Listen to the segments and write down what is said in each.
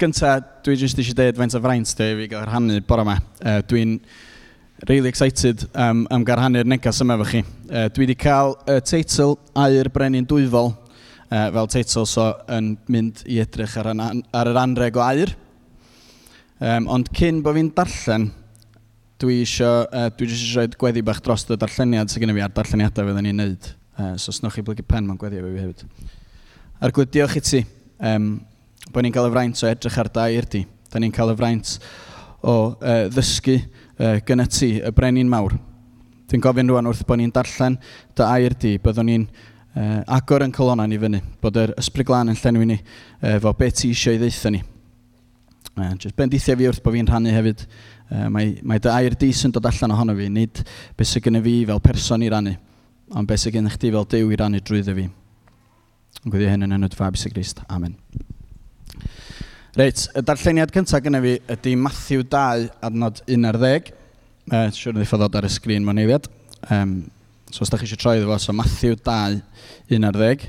Gynta, dwi jyst eisiau dweud faint o fraint dwi fi gael rhannu bore yma. Uh, dwi'n really excited um, am gael rhannu'r negas yma efo chi. Uh, dwi wedi cael y uh, teitl Air Brenin Dwyfol uh, fel teitl, so yn mynd i edrych ar, an, ar yr anreg o air. Um, ond cyn bod fi'n darllen, dwi eisiau, uh, dwi eisiau rhoi gweddi bach dros y darlleniad sydd gennym fi a'r darlleniadau fyddwn ni'n neud. Uh, so, snwch chi blygu pen mewn gweddi efo fi hefyd. Ar Arglwydd, diolch i ti um, bod ni'n cael y fraint o edrych ar dair di. Da ni'n cael y fraint o uh, ddysgu uh, gyda ti, y brenin mawr. Dwi'n gofyn rwan wrth bod ni'n darllen dy air di, byddwn ni'n uh, agor yn colonna ni fyny, bod yr ysbryd glân yn llenwi ni uh, fo beth ti eisiau i ddeitha ni. Uh, just bendithio fi wrth bod fi'n rhannu hefyd. Uh, mae, mae dy air di sy'n dod allan ohono fi, nid beth sy'n gynnu fi fel person i rannu, ond beth sy'n gynnu chdi fel dew i rannu drwyddo fi. Yn gwyddi hyn yn enw dy fab sy'n Grist. Amen. Reit, y darlleniad cyntaf gyda fi ydy Matthew 2, adnod 11. Uh, siwr yn ddiffodd ar y sgrin mewn eiliad. Um, so os da chi eisiau troi iddo fo, so Matthew 2, 11.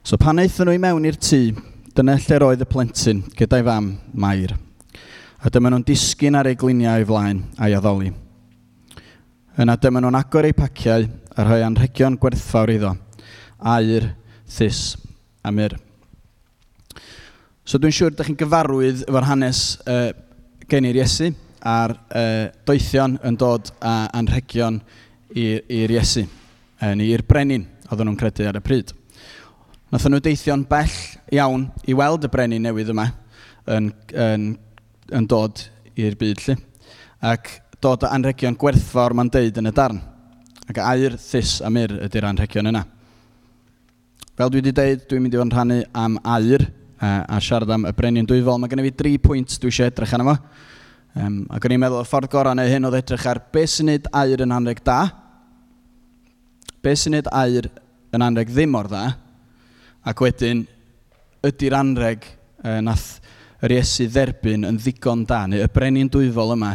So pan eithon nhw i mewn i'r tŷ, dyna lle roedd y plentyn gyda'i fam Mair. A dyma nhw'n disgyn ar ei gliniau i flaen a'i addoli. Yna dyma nhw'n agor eu paciau a rhoi anrhegion gwerthfawr iddo. Air, thys a myr. So dwi'n siŵr ydych chi'n gyfarwydd efo'r hanes uh, genir Iesu a'r uh, doethion yn dod a anrhegion i'r Iesu, uh, i'r brenin oedden nhw'n credu ar y pryd. Nath nhw deithio'n bell iawn i weld y brenin newydd yma yn, yn, yn dod i'r byd lly. Ac dod o anrhegion gwerthfawr mae'n deud yn y darn. Ac air, thys a myr ydy'r anrhegion yna. Fel dwi wedi dweud, dwi'n mynd i fod yn rhannu am air a siarad am y brenin dwyfol. Mae gen i fi dri pwynt dwi eisiau edrych arno fo. Um, ac o'n i'n meddwl y ffordd gorau neu hyn oedd edrych ar beth sy'n neud air yn anreg da, beth sy'n neud air yn anreg ddim o'r dda, ac wedyn ydy'r anreg uh, nath yr Iesu dderbyn yn ddigon da, neu y brenin dwyfol yma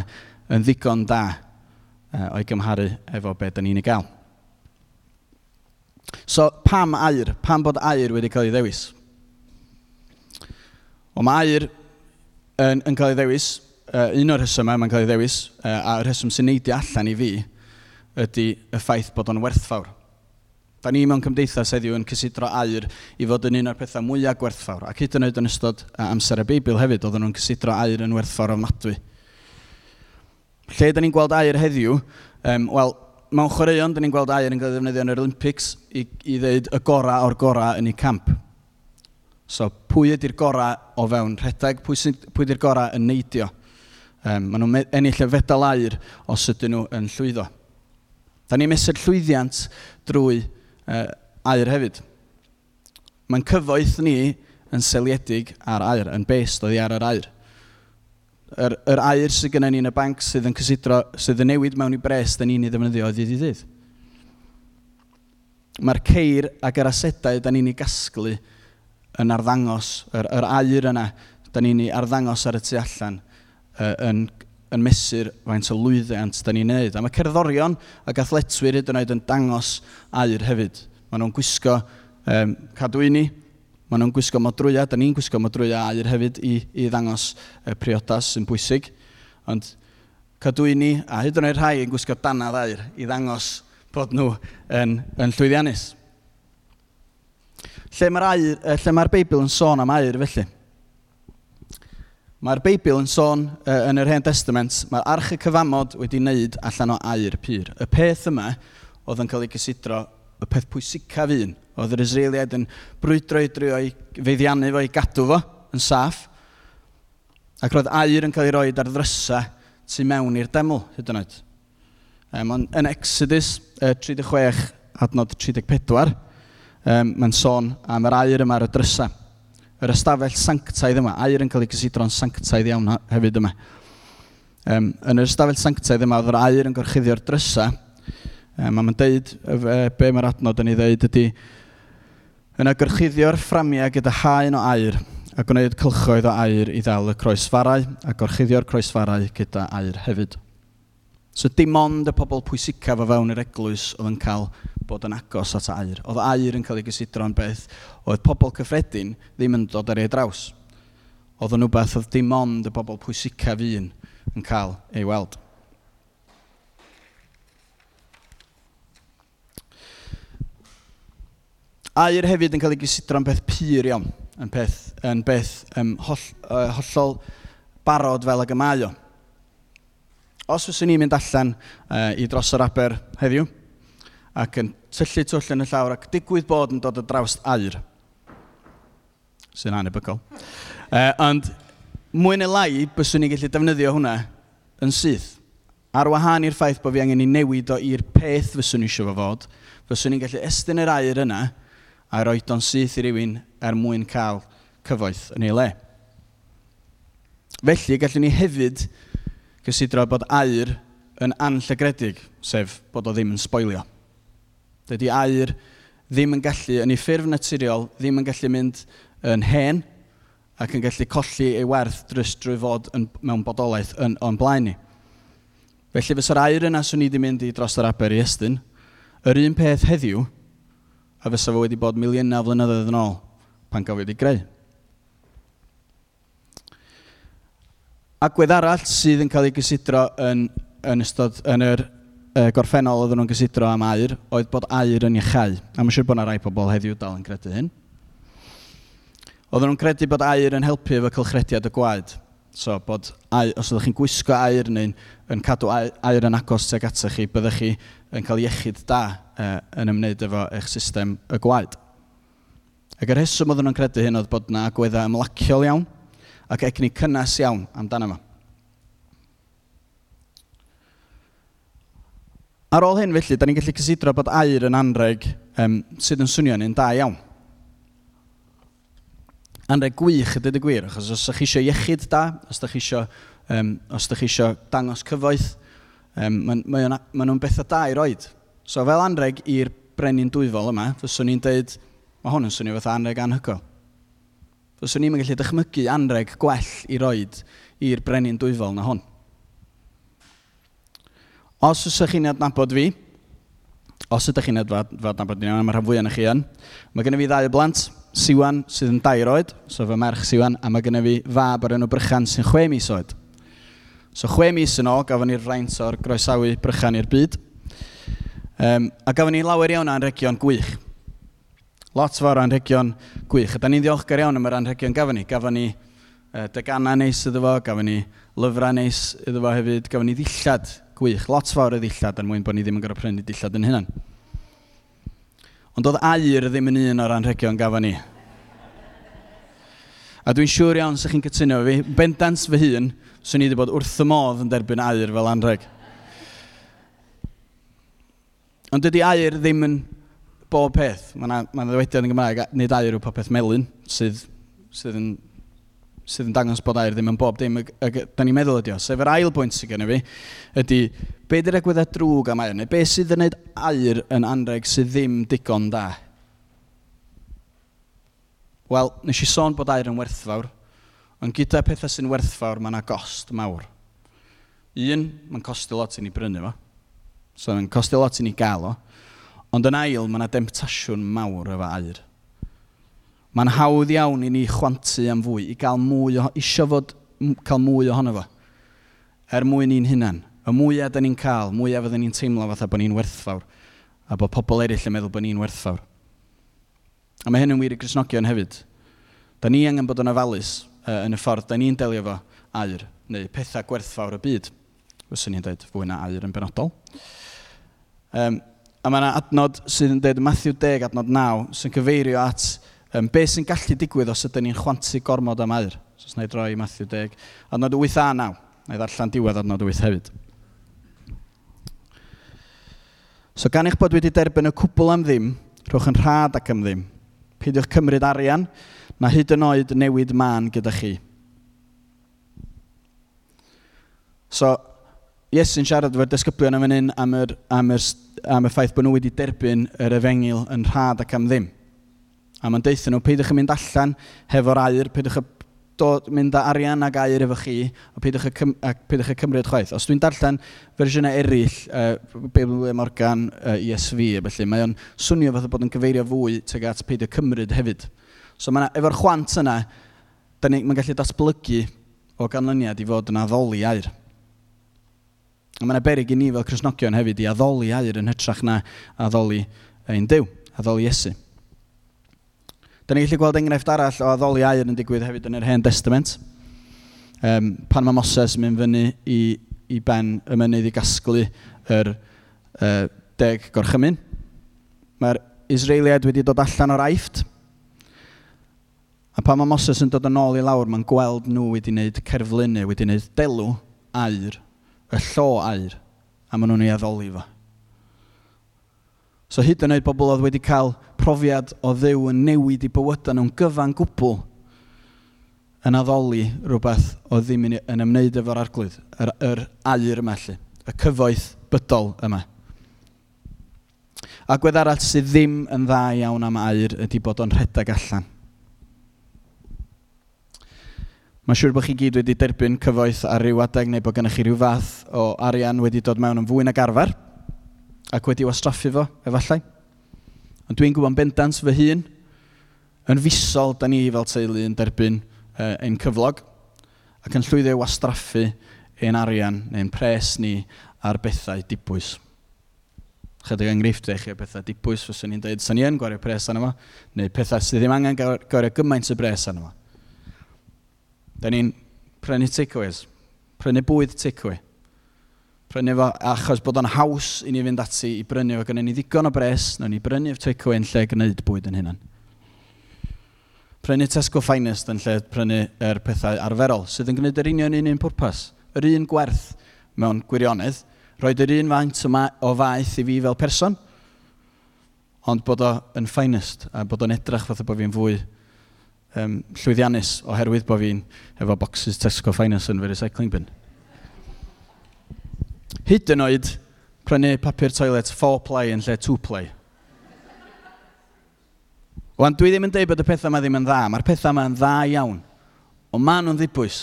yn ddigon da uh, o'i gymharu efo beth da ni'n ei gael. So, pam air? Pam bod air wedi cael ei ddewis? O, mae air yn, yn cael ei ddewis, uh, un o'r rheswm mae'n cael ei ddewis, uh, a'r rheswm sy'n neidio allan i fi, ydy y ffaith bod o'n werthfawr. Da ni mewn cymdeithas heddiw yn cysidro air i fod yn un o'r pethau mwyaf gwerthfawr, ac hyd yn oed yn ystod amser y Beibl hefyd, oedden nhw'n cysidro air yn werthfawr ofnadwy. Lle da ni'n gweld air heddiw? Um, Wel, mewn chwaraeon, da ni'n gweld air yn cael ei ddefnyddio yn yr Olympics i, i ddeud y gorau o'r gorau yn eu camp. So, pwy ydy'r gorau o fewn rhedeg? Pwy, pwy ydy'r gorau yn neidio? Um, maen nhw'n ennill y fedal air os ydyn nhw yn llwyddo. Da ni'n mesur llwyddiant drwy uh, air hefyd. Mae'n cyfoeth ni yn seliedig ar air, yn best oddi ar yr air yr, yr air sydd gennym ni yn y banc sydd yn cysidro, sydd yn newid mewn i bres, da ni'n ei ddefnyddio o ddydd i ddydd. Mae'r ceir ac yr asedau da ni'n ei gasglu yn arddangos, yr, yr air yna, da ni'n ei arddangos ar y tu allan uh, yn, yn mesur faint o lwyddiant da ni'n neud. A mae cerddorion ac athletwyr hyd yn oed yn dangos air hefyd. Maen nhw'n gwisgo um, cadwyni, Maen nhw'n gwisgo modrwyau, da ni'n gwisgo modrwyau aur hefyd i, i ddangos y priodas sy'n bwysig. Ond cadw i ni, a hyd yn oed rhai yn gwisgo danad aur i ddangos bod nhw yn, yn llwyddiannus. Lle mae'r lle mae Beibl yn sôn am aur felly? Mae'r Beibl yn sôn uh, yn yr Hen Testament, mae'r arch y cyfamod wedi wneud allan o air pyr. Y peth yma oedd yn cael ei gysidro y peth pwysicaf un Oedd yr Israeliaid yn brwydro i drio i feiddiannu fo i gadw fo yn saff. Ac roedd air yn cael ei roed ar ddrysa tu mewn i'r deml, hyd yn oed. Um, yn Exodus uh, 36, adnod 34, um, mae'n sôn am yr air yma ar y drysa. Yr ystafell sanctaidd yma, air yn cael ei gysidro'n sanctaidd iawn hefyd yma. Um, yn yr ystafell sanctaidd yma, oedd yr air yn gorchuddio'r drysa. Um, a mae'n deud, uh, be mae'r adnod yn ei ddeud ydy, yna gyrchuddio'r fframiau gyda haen o air a gwneud cylchoedd o air i ddal y croesfarau a gorchuddio'r croesfarau gyda air hefyd. So dim ond y pobl pwysicaf o fewn yr eglwys oedd yn cael bod yn agos at air. Oedd air yn cael ei gysidro'n beth oedd pobl cyffredin ddim yn dod ar ei draws. Oedd yn rhywbeth oedd dim ond y bobl pwysicaf un yn cael ei weld. Air hefyd yn cael ei gysidro'n beth pur iawn, yn beth, yn beth um, holl, uh, hollol barod fel ag y mae o. Os fyswn ni'n mynd allan uh, i dros yr aber heddiw, ac yn tyllu twll yn y llawr ac digwydd bod yn dod o draws air, sy'n anebygol. Uh, ond mwy neu lai, byswn ni'n gallu defnyddio hwnna yn syth. Ar wahân i'r ffaith bod fi angen i newid o i'r peth fyswn ni eisiau fo fod, fyswn ni'n gallu estyn yr air yna a roi o'n syth i rywun er mwyn cael cyfoeth yn ei le. Felly, gallwn ni hefyd gysidro bod air yn anllygredig, sef bod o ddim yn sboilio. Dydy air ddim yn gallu, yn ei ffurf naturiol, ddim yn gallu mynd yn hen ac yn gallu colli ei werth drist drwy fod yn, mewn bodolaeth yn, o'n blaen ni. Felly fysa'r air yna swn i wedi mynd i dros yr aber i estyn. Yr un peth heddiw, a fysa fo wedi bod miliynau flynyddoedd yn ôl pan gael wedi greu. Agwedd arall sydd yn cael ei gysidro yn, yn, ystod, yn yr uh, gorffennol oedden nhw'n gysidro am air, oedd bod air yn iachau. A mae'n siŵr bod yna rai pobl heddiw dal yn credu hyn. Oedden nhw'n credu bod air yn helpu efo cylchrediad y gwaed. So, bod air, os ydych chi'n gwisgo air neu'n yn cadw air yn agos tuag atoch chi, byddwch chi yn cael iechyd da uh, yn ymwneud efo eich system y gwaed. Ac yr heswm oedden nhw'n credu hyn oedd bod yna agweddau ymlaciol iawn ac egni cynnes iawn amdano yma. Ar ôl hyn felly, da ni'n gallu cysidro bod air yn anreg um, sydd yn swnio ni'n da iawn anreg gwych y dyd gwir, achos os ydych chi eisiau iechyd da, os ydych chi eisiau, um, os ydych chi eisiau dangos cyfoeth, um, maen ma nhw'n ma ma bethau da i roed. So fel anreg i'r brenin dwyfol yma, fyswn i'n dweud, mae hwn yn swnio fath anreg anhygoel. Fyswn i'n gallu dychmygu anreg gwell i roed i'r brenin dwyfol na hwn. Os ydych chi'n adnabod fi, os ydych chi'n adnabod fi, mae'r rhan fwy yn chi yn, mae gennym fi ddau o blant, Siwan sydd yn dair oed, so fy merch Siwan, a mae gennym fi fab ar enw Brychan sy'n chwe mis oed. So chwe mis yn ôl, gafon ni'r fraint o'r groesawu Brychan i'r byd. Um, a gafon ni lawer iawn o'n region gwych. Lot fawr o'n region gwych. A da ni'n ddiolchgar iawn am yr anrhegion gafon ni. Gafon ni uh, degana neis iddo fo, gafon ni lyfrau neis iddo fo hefyd, gafon ni ddillad gwych. Lot fawr o ddillad, er mwyn bod ni ddim yn gorfod prynu dillad yn hynny. Ond oedd air ddim yn un o'r anrhegion gafon ni. A dwi'n siŵr iawn sy'ch chi'n cytuno fi, bendant fy hun, swn i wedi bod wrth y modd yn derbyn air fel anreg. Ond dydy air ddim yn bob peth. Mae yna ma ddiwediad yn Gymraeg, nid air yw popeth melun, sydd, sydd yn sydd yn dangos bod air ddim yn bob dim, da ni'n meddwl ydi o. Sef yr ail bwynt sydd gen i fi, ydy, be di'r egwyddau drwg am air, neu be sydd yn gwneud air yn anreg sydd ddim digon da? Wel, nes i sôn bod air yn werthfawr, ond gyda pethau sy'n werthfawr, mae yna gost mawr. Un, mae'n costio lot i ni brynu fo. So, mae'n costio lot i ni gael o. Ond yn ail, mae yna demtasiwn mawr efo air. Mae'n hawdd iawn i ni chwantu am fwy, i gael mwy, o, isio fod, cael mwy ohono fo. Er mwyn ni'n hunan. Y mwyaf da ni'n cael, mwyaf fydden ni'n teimlo fatha bod ni'n werthfawr. A bod pobl eraill yn meddwl bod ni'n werthfawr. A mae hyn yn wir i Grisnogion hefyd. Da ni angen bod yn ofalus uh, yn y ffordd da ni'n delio fo air, neu pethau gwerthfawr y byd. Fyswn ni'n dweud fwy na air yn benodol. Um, a mae yna adnod sydd yn dweud Matthew 10, adnod 9, sy'n cyfeirio at um, be sy'n gallu digwydd os ydym ni'n chwantu gormod am air. So, os na i droi Matthew 10, adnod 8 a 9. Na i ddarllen diwedd adnod 8 hefyd. So gan eich bod wedi derbyn y cwbl am ddim, rhowch yn rhad ac am ddim. Peidiwch cymryd arian, na hyd yn oed newid man gyda chi. So, Iesu'n siarad efo'r disgyblion am hyn am, yr, am, yr, am y ffaith bod nhw wedi derbyn yr efengil yn rhad ac am ddim. A mae'n deithio nhw, peidwch yn mynd allan hefo'r air, peidwch yn dod, mynd â arian ag air efo chi, a peidiwch y, cym, a peidiwch y cymryd chwaith. Os dwi'n darllen fersiynau eraill, uh, Beibl Morgan, uh, ESV, felly, mae o'n swnio fath o bod yn gyfeirio fwy teg at peidio cymryd hefyd. So mae efo'r chwant yna, mae'n gallu datblygu o ganlyniad i fod yn addoli air. A mae yna berig i ni fel Cresnogion hefyd i addoli air yn hytrach na addoli ein Dyw, addoli Iesu. Da ni'n gallu gweld enghraifft arall o addoli air yn digwydd hefyd yn yr Hen Testament. Um, pan mae Moses yn mynd fyny i, i ben y mynydd i gasglu yr uh, deg gorchymyn. Mae'r Israeliaid wedi dod allan o'r aifft. A pan mae Moses yn dod yn ôl i lawr, mae'n gweld nhw wedi wneud cerflunau, wedi wneud delw air, y llo air, a maen nhw'n ei addoli fo. So hyd yn oed bobl oedd wedi cael profiad o ddew yn newid i bywydau nhw'n gyfan gwbl yn addoli rhywbeth o ddim yn ymwneud efo'r arglwydd, yr, yr air yma lle, y cyfoeth bydol yma. A gwedd arall sydd ddim yn dda iawn am air ydy bod o'n rhedeg allan. Mae'n siŵr bod chi gyd wedi derbyn cyfoeth ar ryw adeg neu bod gennych chi rhyw fath o arian wedi dod mewn yn fwy nag arfer – ac wedi wastraffu fo, efallai. Ond dwi'n gwybod bendant fy hun, yn fusol, da ni fel teulu yn derbyn uh, ein cyflog, ac yn llwyddo wastraffu ein arian neu'n pres ni ar bethau dibwys. Chydig enghreifftiau chi o bethau dibwys, fyswn ni'n dweud, sa'n ni yn gwario pres arno fo, neu pethau sydd ddim angen gwario gymaint y bres arno fo. Da ni'n prynu takeaways, prynu bwyd takeaway. Prynu fo, achos bod o'n haws i ni fynd ati i brynu fo, gyda ni ddigon o bres, na ni brynu takeaway yn lle gwneud bwyd yn hynny. Prynu Tesco Finest yn lle prynu er pethau arferol, sydd yn gwneud yr union un un pwrpas. Yr un gwerth mewn gwirionedd, roed yr un faint o faeth i fi fel person, ond bod o'n finest a bod o'n edrych fath o bod fi'n fwy um, llwyddiannus oherwydd bod fi'n efo boxes Tesco Finest yn fy recycling bin hyd yn oed prynu papur toilet 4-play yn lle 2-play. Wan, dwi ddim yn dweud bod y pethau yma ddim yn dda. Mae'r pethau yma yn dda iawn. Ond maen nhw'n ddibwys.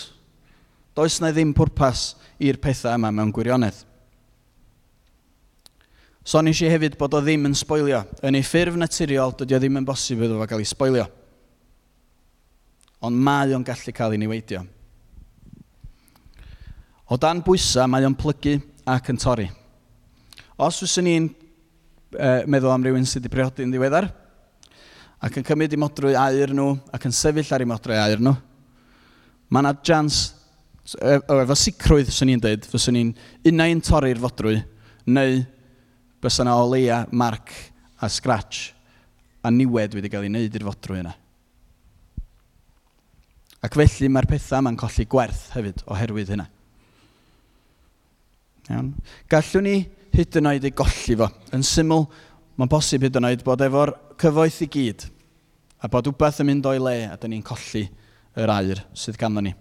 Does na ddim pwrpas i'r pethau yma mewn gwirionedd. So nes i hefyd bod o ddim yn sboilio. Yn ei ffurf naturiol, dydy o ddim yn bosib iddo fo gael ei sboilio. Ond mae o'n gallu cael ei niweidio. O dan bwysau, mae o'n plygu ac yn torri. Os fyswn ni'n uh, meddwl am rywun sydd wedi priodi'n ddiweddar, ac yn cymryd i modrwy air nhw, ac yn sefyll ar ei modrwy air nhw, mae yna jans, o efo sicrwydd fyswn ni'n dweud, fyswn ni'n unau'n torri'r fodrwy, neu bys yna o leia marc a scratch a niwed wedi cael ei wneud i'r fodrwy yna. Ac felly mae'r pethau yma'n colli gwerth hefyd oherwydd hynna. Iawn? Gallwn ni hyd yn oed ei golli fo. Yn syml, mae'n bosib hyd yn oed bod efo'r cyfoeth i gyd a bod wbeth yn mynd o'i le a dyn ni'n colli yr air sydd ganddo ni.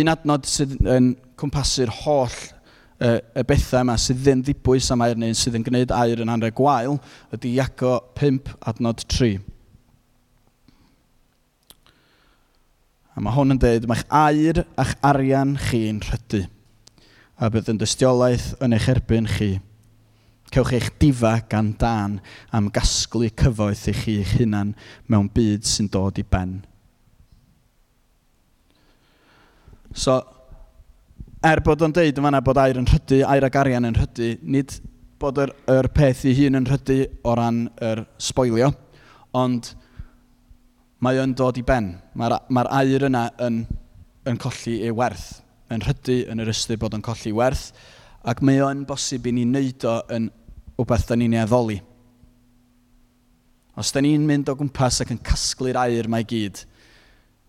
Un adnod sydd yn cwmpasu'r holl y, y bethau yma sydd ddim ddibwys am air neu'n sydd yn gwneud air yn anreg gwael ydy Iaco 5 adnod 3. A mae hwn yn dweud, mae'ch air a'ch arian chi'n rhydu a bydd yn dystiolaeth yn eich erbyn chi. Cewch eich difa gan dan am gasglu cyfoeth i chi eich hunan mewn byd sy'n dod i ben. So, er bod o'n deud yn fanna bod air yn rhydu, air ag arian yn rhydu, nid bod yr, yr peth i hun yn rhydu o ran yr sboilio, ond mae o'n dod i ben. Mae'r mae air yna yn, yn colli ei werth yn rhydu yn yr ystyr bod yn colli werth, ac mae o'n bosib i ni wneud o yn rhywbeth da ni'n ei addoli. Os da ni'n mynd o gwmpas ac yn casglu'r air mae gyd,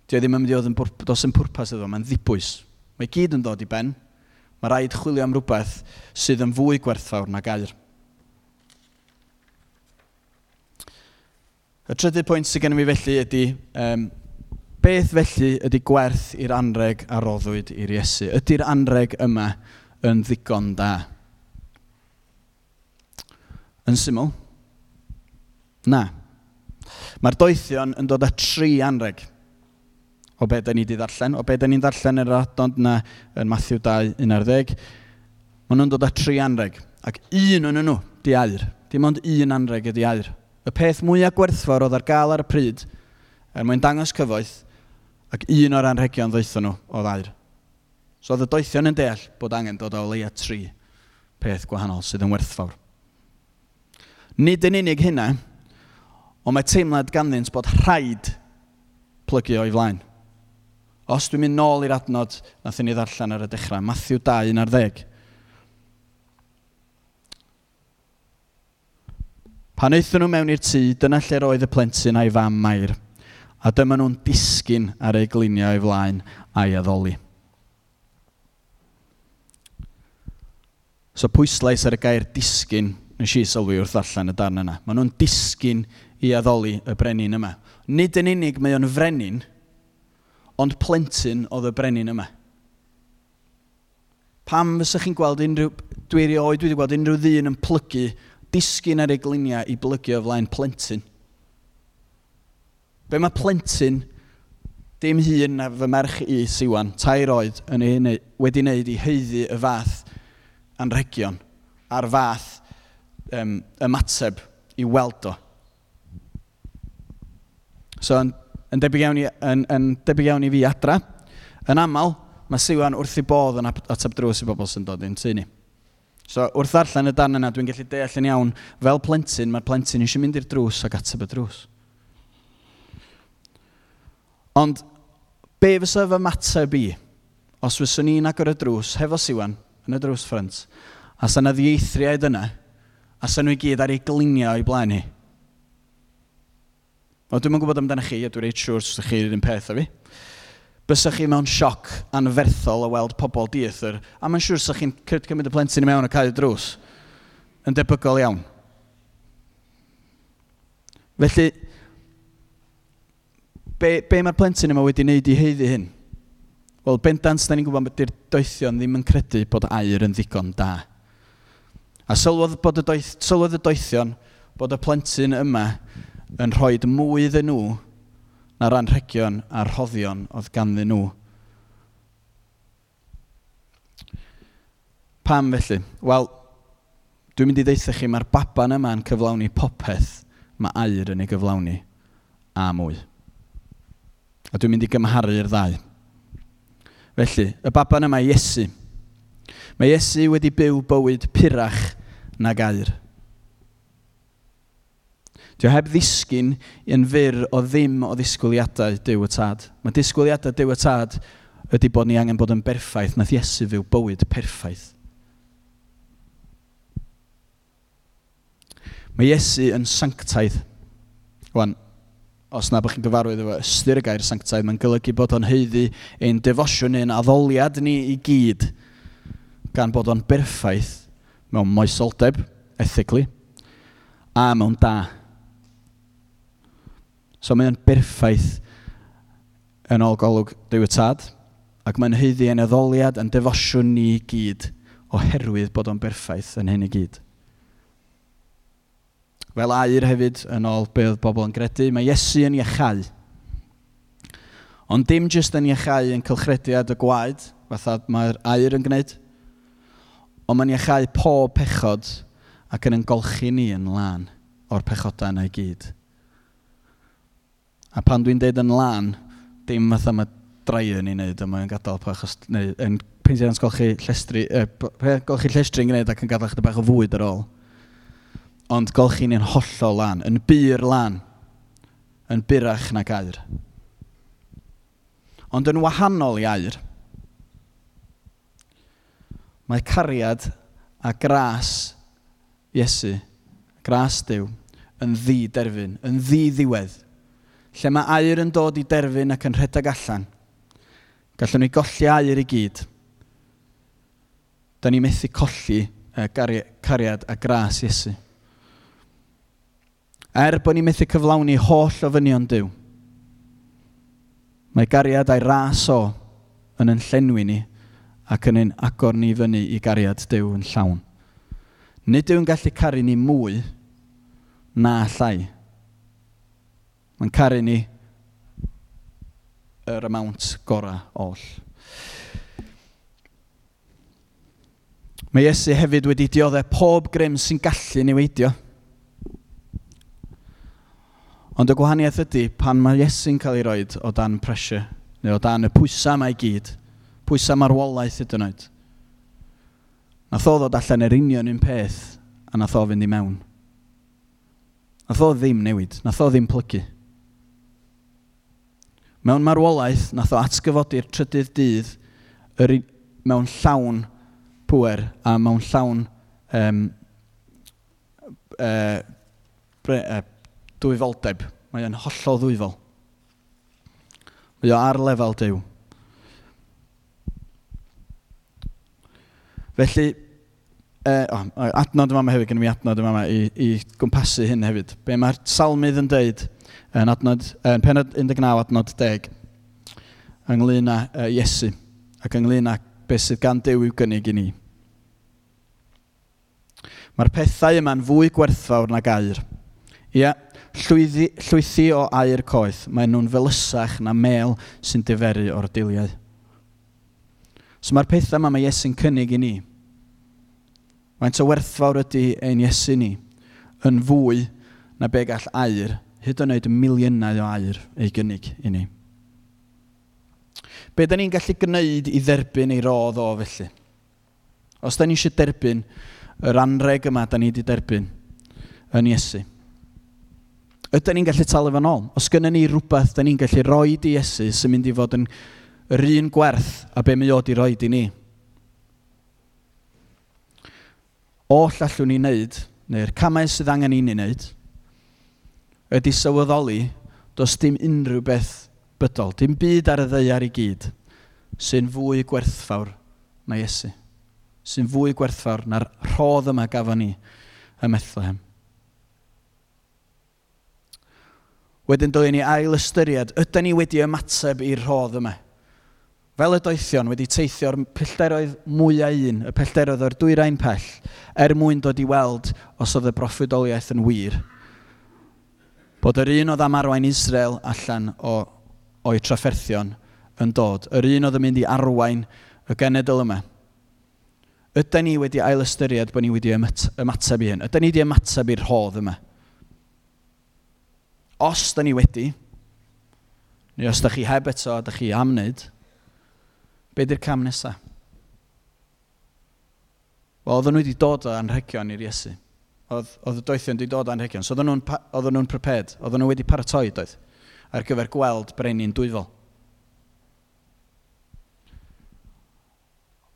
di o e ddim yn mynd i oedd yn bwrp, dos yn pwrpas iddo, mae'n ddibwys. Mae gyd yn dod i ben. Mae rhaid chwilio am rhywbeth sydd yn fwy gwerthfawr na gair. Y trydydd pwynt sydd gen i mi felly ydy um, Beth felly ydy gwerth i'r anreg a roddwyd i'r Iesu? Ydy'r anreg yma yn ddigon da? Yn syml? Na. Mae'r doethion yn dod â tri anreg o be da ni wedi ddarllen, o be da ni'n ddarllen yr adnod yna yn Matthew 2, 11. Maen nhw'n dod â tri anreg, ac un yn nhw, di air. Dim ond un anreg ydi air. Y peth mwyaf gwerthfawr oedd ar gael ar y pryd, er mwyn dangos cyfoeth, Ac un o'r anrhegion ddeithon nhw o ddair. So oedd y doethion yn deall bod angen dod o leia tri peth gwahanol sydd yn werthfawr. Nid yn unig hynna, ond mae teimlad ganddynt bod rhaid plygu o'i flaen. Os dwi'n mynd nôl i'r adnod nath i ni ddarllen ar y dechrau, Matthew 2, 11. Pan eithon nhw mewn i'r tŷ, dyna lle roedd y plentyn a'i fam Mair – A dyma nhw'n disgyn ar ei gliniau o'i flaen a'i addoli. So pwyslais ar y gair disgyn, nes i sylwi wrth allan y darn yna. Maen nhw'n disgyn i addoli y brenin yma. Nid yn unig mae o'n frenin, ond plentyn oedd y brenin yma. Pam fysych chi'n gweld unrhyw... Dwi erioed wedi gweld unrhyw ddyn yn plygu disgyn ar ei gliniau i blygu o flaen plentyn. Be mae plentyn, dim hun na fy merch i siwan, tair oed, yn ei, wedi wneud i heiddi y fath anregion a'r fath um, ymateb i weld o. So, yn, yn, debyg iawn i, yn, yn debyg iawn i fi adra, yn aml, mae Siwan wrth i bodd yn ateb drws i bobl sy'n dod i'n tu ni. So, wrth ddarllen y dan yna, dwi'n gallu deall yn iawn, fel plentyn, mae'r plentyn eisiau mynd i'r drws ac ateb y drws. Ond be fysa fy mateb i os fyswn i'n agor y drws hefo siwan yn y drws ffrant a sy'n ddieithriaid yna a sy'n nhw i gyd ar ei gliniau o'i blaen hi. O, dwi'n yn gwybod amdano chi, a dwi'n reit siwr sure, chi un peth o fi. Bysach chi mewn sioc anferthol o weld pobl dieithr, a mae'n siwr sa'ch chi'n cymryd y plentyn i mewn a cael y drws. Yn debygol iawn. Felly, be, be mae'r plentyn yma wedi wneud i heiddi hyn? Wel, bendant, da ni'n gwybod bod i'r doethion ddim yn credu bod air yn ddigon da. A sylwodd, bod y, doeth, sylwodd y doethion bod y plentyn yma yn rhoi mwy iddyn nhw na'r anrhegion a'r rhoddion oedd ganddyn nhw. Pam felly? Wel, dwi'n mynd i ddeitha chi mae'r baban yma yn cyflawni popeth mae air yn ei gyflawni a mwy. A dwi'n mynd i gymharu'r ddau. Felly, y baban yma Iesu. Mae Iesu wedi byw bywyd pyrach na gair. Dio heb ddisgyn yn fyr o ddim o ddisgwyliadau Dyw y Tad. Mae disgwyliadau Dyw y Tad ydy bod ni angen bod yn berffaith. Nath Iesu fyw bywyd perffaith. Mae Iesu yn sanctaidd. Wan, os na bych chi'n gyfarwydd efo ystyr y gair sanctaidd, mae'n golygu bod o'n heiddi ein defosiwn ein addoliad ni i gyd gan bod o'n berffaith mewn moesoldeb, ethically, a mewn da. So mae'n berffaith yn ôl golwg dew y tad, ac mae'n heiddi ein addoliad, yn defosiwn ni i gyd, oherwydd bod o'n berffaith yn hyn i gyd. Fel air hefyd, yn ôl be oedd bobl yn gredu, mae Iesu yn iachau. Ond dim jyst yn iachau yn cylchrediad y gwaed, fatha mae'r air yn gwneud, ond mae'n iachau pob pechod ac yn engolchi ni yn lan o'r pechodau yna i gyd. A pan dwi'n deud yn lan, dim fatha mae draio ni'n neud, a mae'n gadael pa achos, neu yn peintiau'n golchi llestri, er, golchi llestri yn gwneud ac yn gadael chdi bach o fwyd ar ôl ond golchi ni'n hollol lan, yn byr lan, yn byrach na gair. Ond yn wahanol i air, mae cariad a gras Iesu, gras Dyw, yn ddi derfyn, yn ddi ddiwedd. Lle mae air yn dod i derfyn ac yn rhedeg allan. Gallwn ni golli air i gyd. Da ni methu colli uh, cariad a gras Iesu. Er bod ni'n methu cyflawni holl o fynion Dyw, mae gariad a'i ras o yn yn llenwi ni ac yn ein agor ni fyny i gariad Dyw yn llawn. Nid yw'n gallu caru ni mwy na llai. Mae'n caru ni yr amount gorau oll. Mae Iesu hefyd wedi dioddau pob grym sy'n gallu ni weidio. Ond y gwahaniaeth ydy pan mae Iesu'n cael ei roed o dan pressure, neu o dan y pwysau mae gyd, pwysau marwolaeth hyd yn oed. Nath o ddod allan yr union un peth, a nath o fynd i mewn. Nath o ddim newid, nath o ddim plygu. Mewn marwolaeth, nath o atgyfodi'r trydydd dydd yr, mewn llawn pwer a mewn llawn um, uh, bre, uh, dwyfoldeb. Mae o'n hollol ddwyfol. Mae o ar lefel Dyw. Felly, e, oh, adnod yma hefyd, gen i adnod yma i, i gwmpasu hyn hefyd. Be mae'r salmydd yn deud yn, adnod, yn penod 19 adnod 10 ynglyn â uh, Iesu ac ynglyn â beth sydd gan Dyw i'w gynnig i ni. Mae'r pethau yma'n fwy gwerthfawr na gair. Ia, llwyddi, llwythi o air coeth, mae nhw'n felysach na mel sy'n diferu o'r diliau. So mae'r pethau yma mae Iesu'n cynnig i ni. Mae'n o werthfawr ydy ein Iesu ni, yn fwy na be gall air, hyd yn oed miliynau o air ei gynnig i ni. Be da ni'n gallu gwneud i dderbyn ei rodd o felly? Os da ni eisiau derbyn yr anreg yma da ni wedi derbyn yn Iesu, ydyn ni'n gallu talu fan ôl? Os gynnu ni rhywbeth, da ni'n gallu roi i Iesu sy'n mynd i fod yn yr un gwerth a be mae o di roi i ni. O allwn ni wneud, neu'r camau sydd angen i ni wneud, ydy sylweddoli, does dim unrhyw beth bydol, dim byd ar y ddeiar i gyd, sy'n fwy gwerthfawr na Iesu, sy'n fwy gwerthfawr na'r rhodd yma gafon ni ym Methlehem. Wedyn dylen ni ail ystyried, ydyn ni wedi ymateb i'r rhodd yma. Fel y doethion wedi teithio'r pellteroedd mwyau un, y pellteroedd o'r dwyrain pell, er mwyn dod i weld os oedd y broffwydoliaeth yn wir. Bod yr un oedd am arwain Israel allan o, o'i trafferthion yn dod, yr un oedd yn mynd i arwain y genedl yma. Ydyn ni wedi ail ystyried bod ni wedi ymateb i hyn? Ydyn ni wedi ymateb i'r rhodd yma? os da ni wedi, neu os da chi heb eto, da chi am wneud, be di'r cam nesaf? Wel, oedden nhw wedi dod o anrhegion i'r Iesu. Oedd, oedd y doethion wedi dod o anrhegion. So, oedden nhw'n nhw prepared. Oedden nhw wedi paratoi, doedd, ar gyfer gweld brenin dwyfol.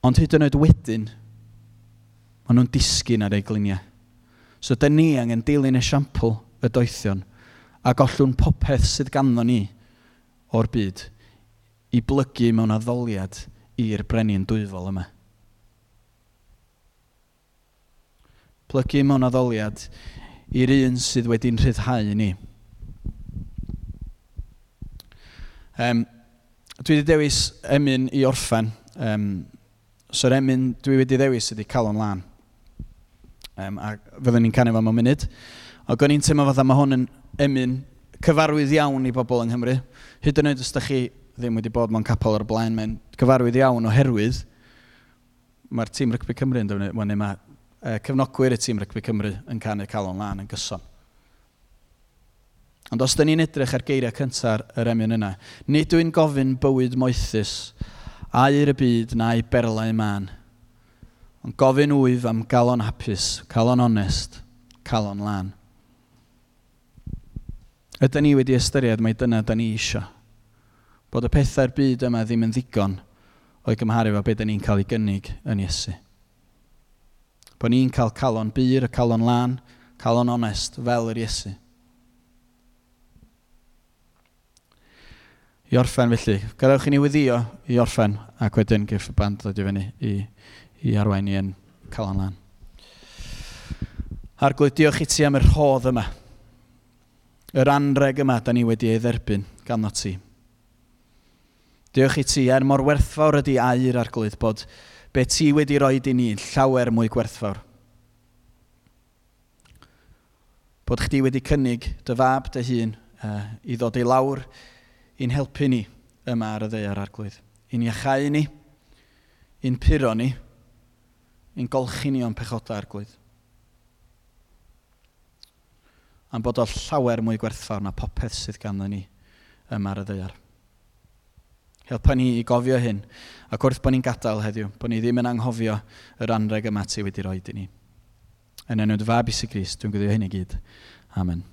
Ond hyd yn oed wedyn, maen nhw'n disgyn ar ei gliniau. So, da ni angen dilyn esiampl y doethion a gollwn popeth sydd ganddo ni o'r byd i blygu mewn addoliad i'r brenin dwyfol yma. Plygu mewn addoliad i'r un sydd wedi'n rhyddhau ni. Um, dwi wedi dewis emyn i orffen. Um, so'r emyn dwi wedi dewis ydy calon lan. Um, a fyddwn ni'n canu fo mewn munud. Ac o'n i'n teimlo fatha mae hwn yn emyn cyfarwydd iawn i bobl yng Nghymru. Hyd yn oed os ydych chi ddim wedi bod mewn capel o'r blaen, mae'n cyfarwydd iawn oherwydd mae'r tîm Rygbi Cymru yn dweud, neu mae e, cefnogwyr y tîm Rygbi Cymru yn canu calon lan yn gyson. Ond os da ni'n edrych ar geiriau cyntaf yr emyn yna, nid dwi'n gofyn bywyd moethus, aur y byd na'i berlau man, ond gofyn wyf am galon hapus, calon onest, calon lan. Ydyn ni wedi ystyried mai dyna da ni isio. Bod y pethau'r byd yma ddim yn ddigon o'i gymharu fo beth ni'n cael ei gynnig yn Iesu. Bod ni'n cael calon byr, y calon lan, calon onest fel yr Iesu. I orffen felly, gadewch i ni weddio i orffen ac wedyn gyff y band ddod i fyny i, i arwain i yn calon lan. Arglwydd, diolch i ti am yr hodd yma yr anreg yma da ni wedi ei dderbyn gan ti. Diolch i ti, er mor werthfawr ydy air ar glydd bod be ti wedi rhoi i ni llawer mwy gwerthfawr. Bod chdi wedi cynnig dy fab dy hun uh, i ddod ei lawr i'n helpu ni yma ar y ddeiar arglwydd. I'n iachau ni, i'n puro ni, i'n golchi ni o'n pechoda arglwydd. am bod o llawer mwy gwerthfawr na popeth sydd ganddyn ni yma ar y ddeiar. Helpa ni i gofio hyn, ac wrth bod ni'n gadael heddiw, bod ni ddim yn anghofio yr anreg yma ti wedi roi i ni. Yn enw'n fab i si Gris, dwi'n gwyddio hyn i gyd. Amen.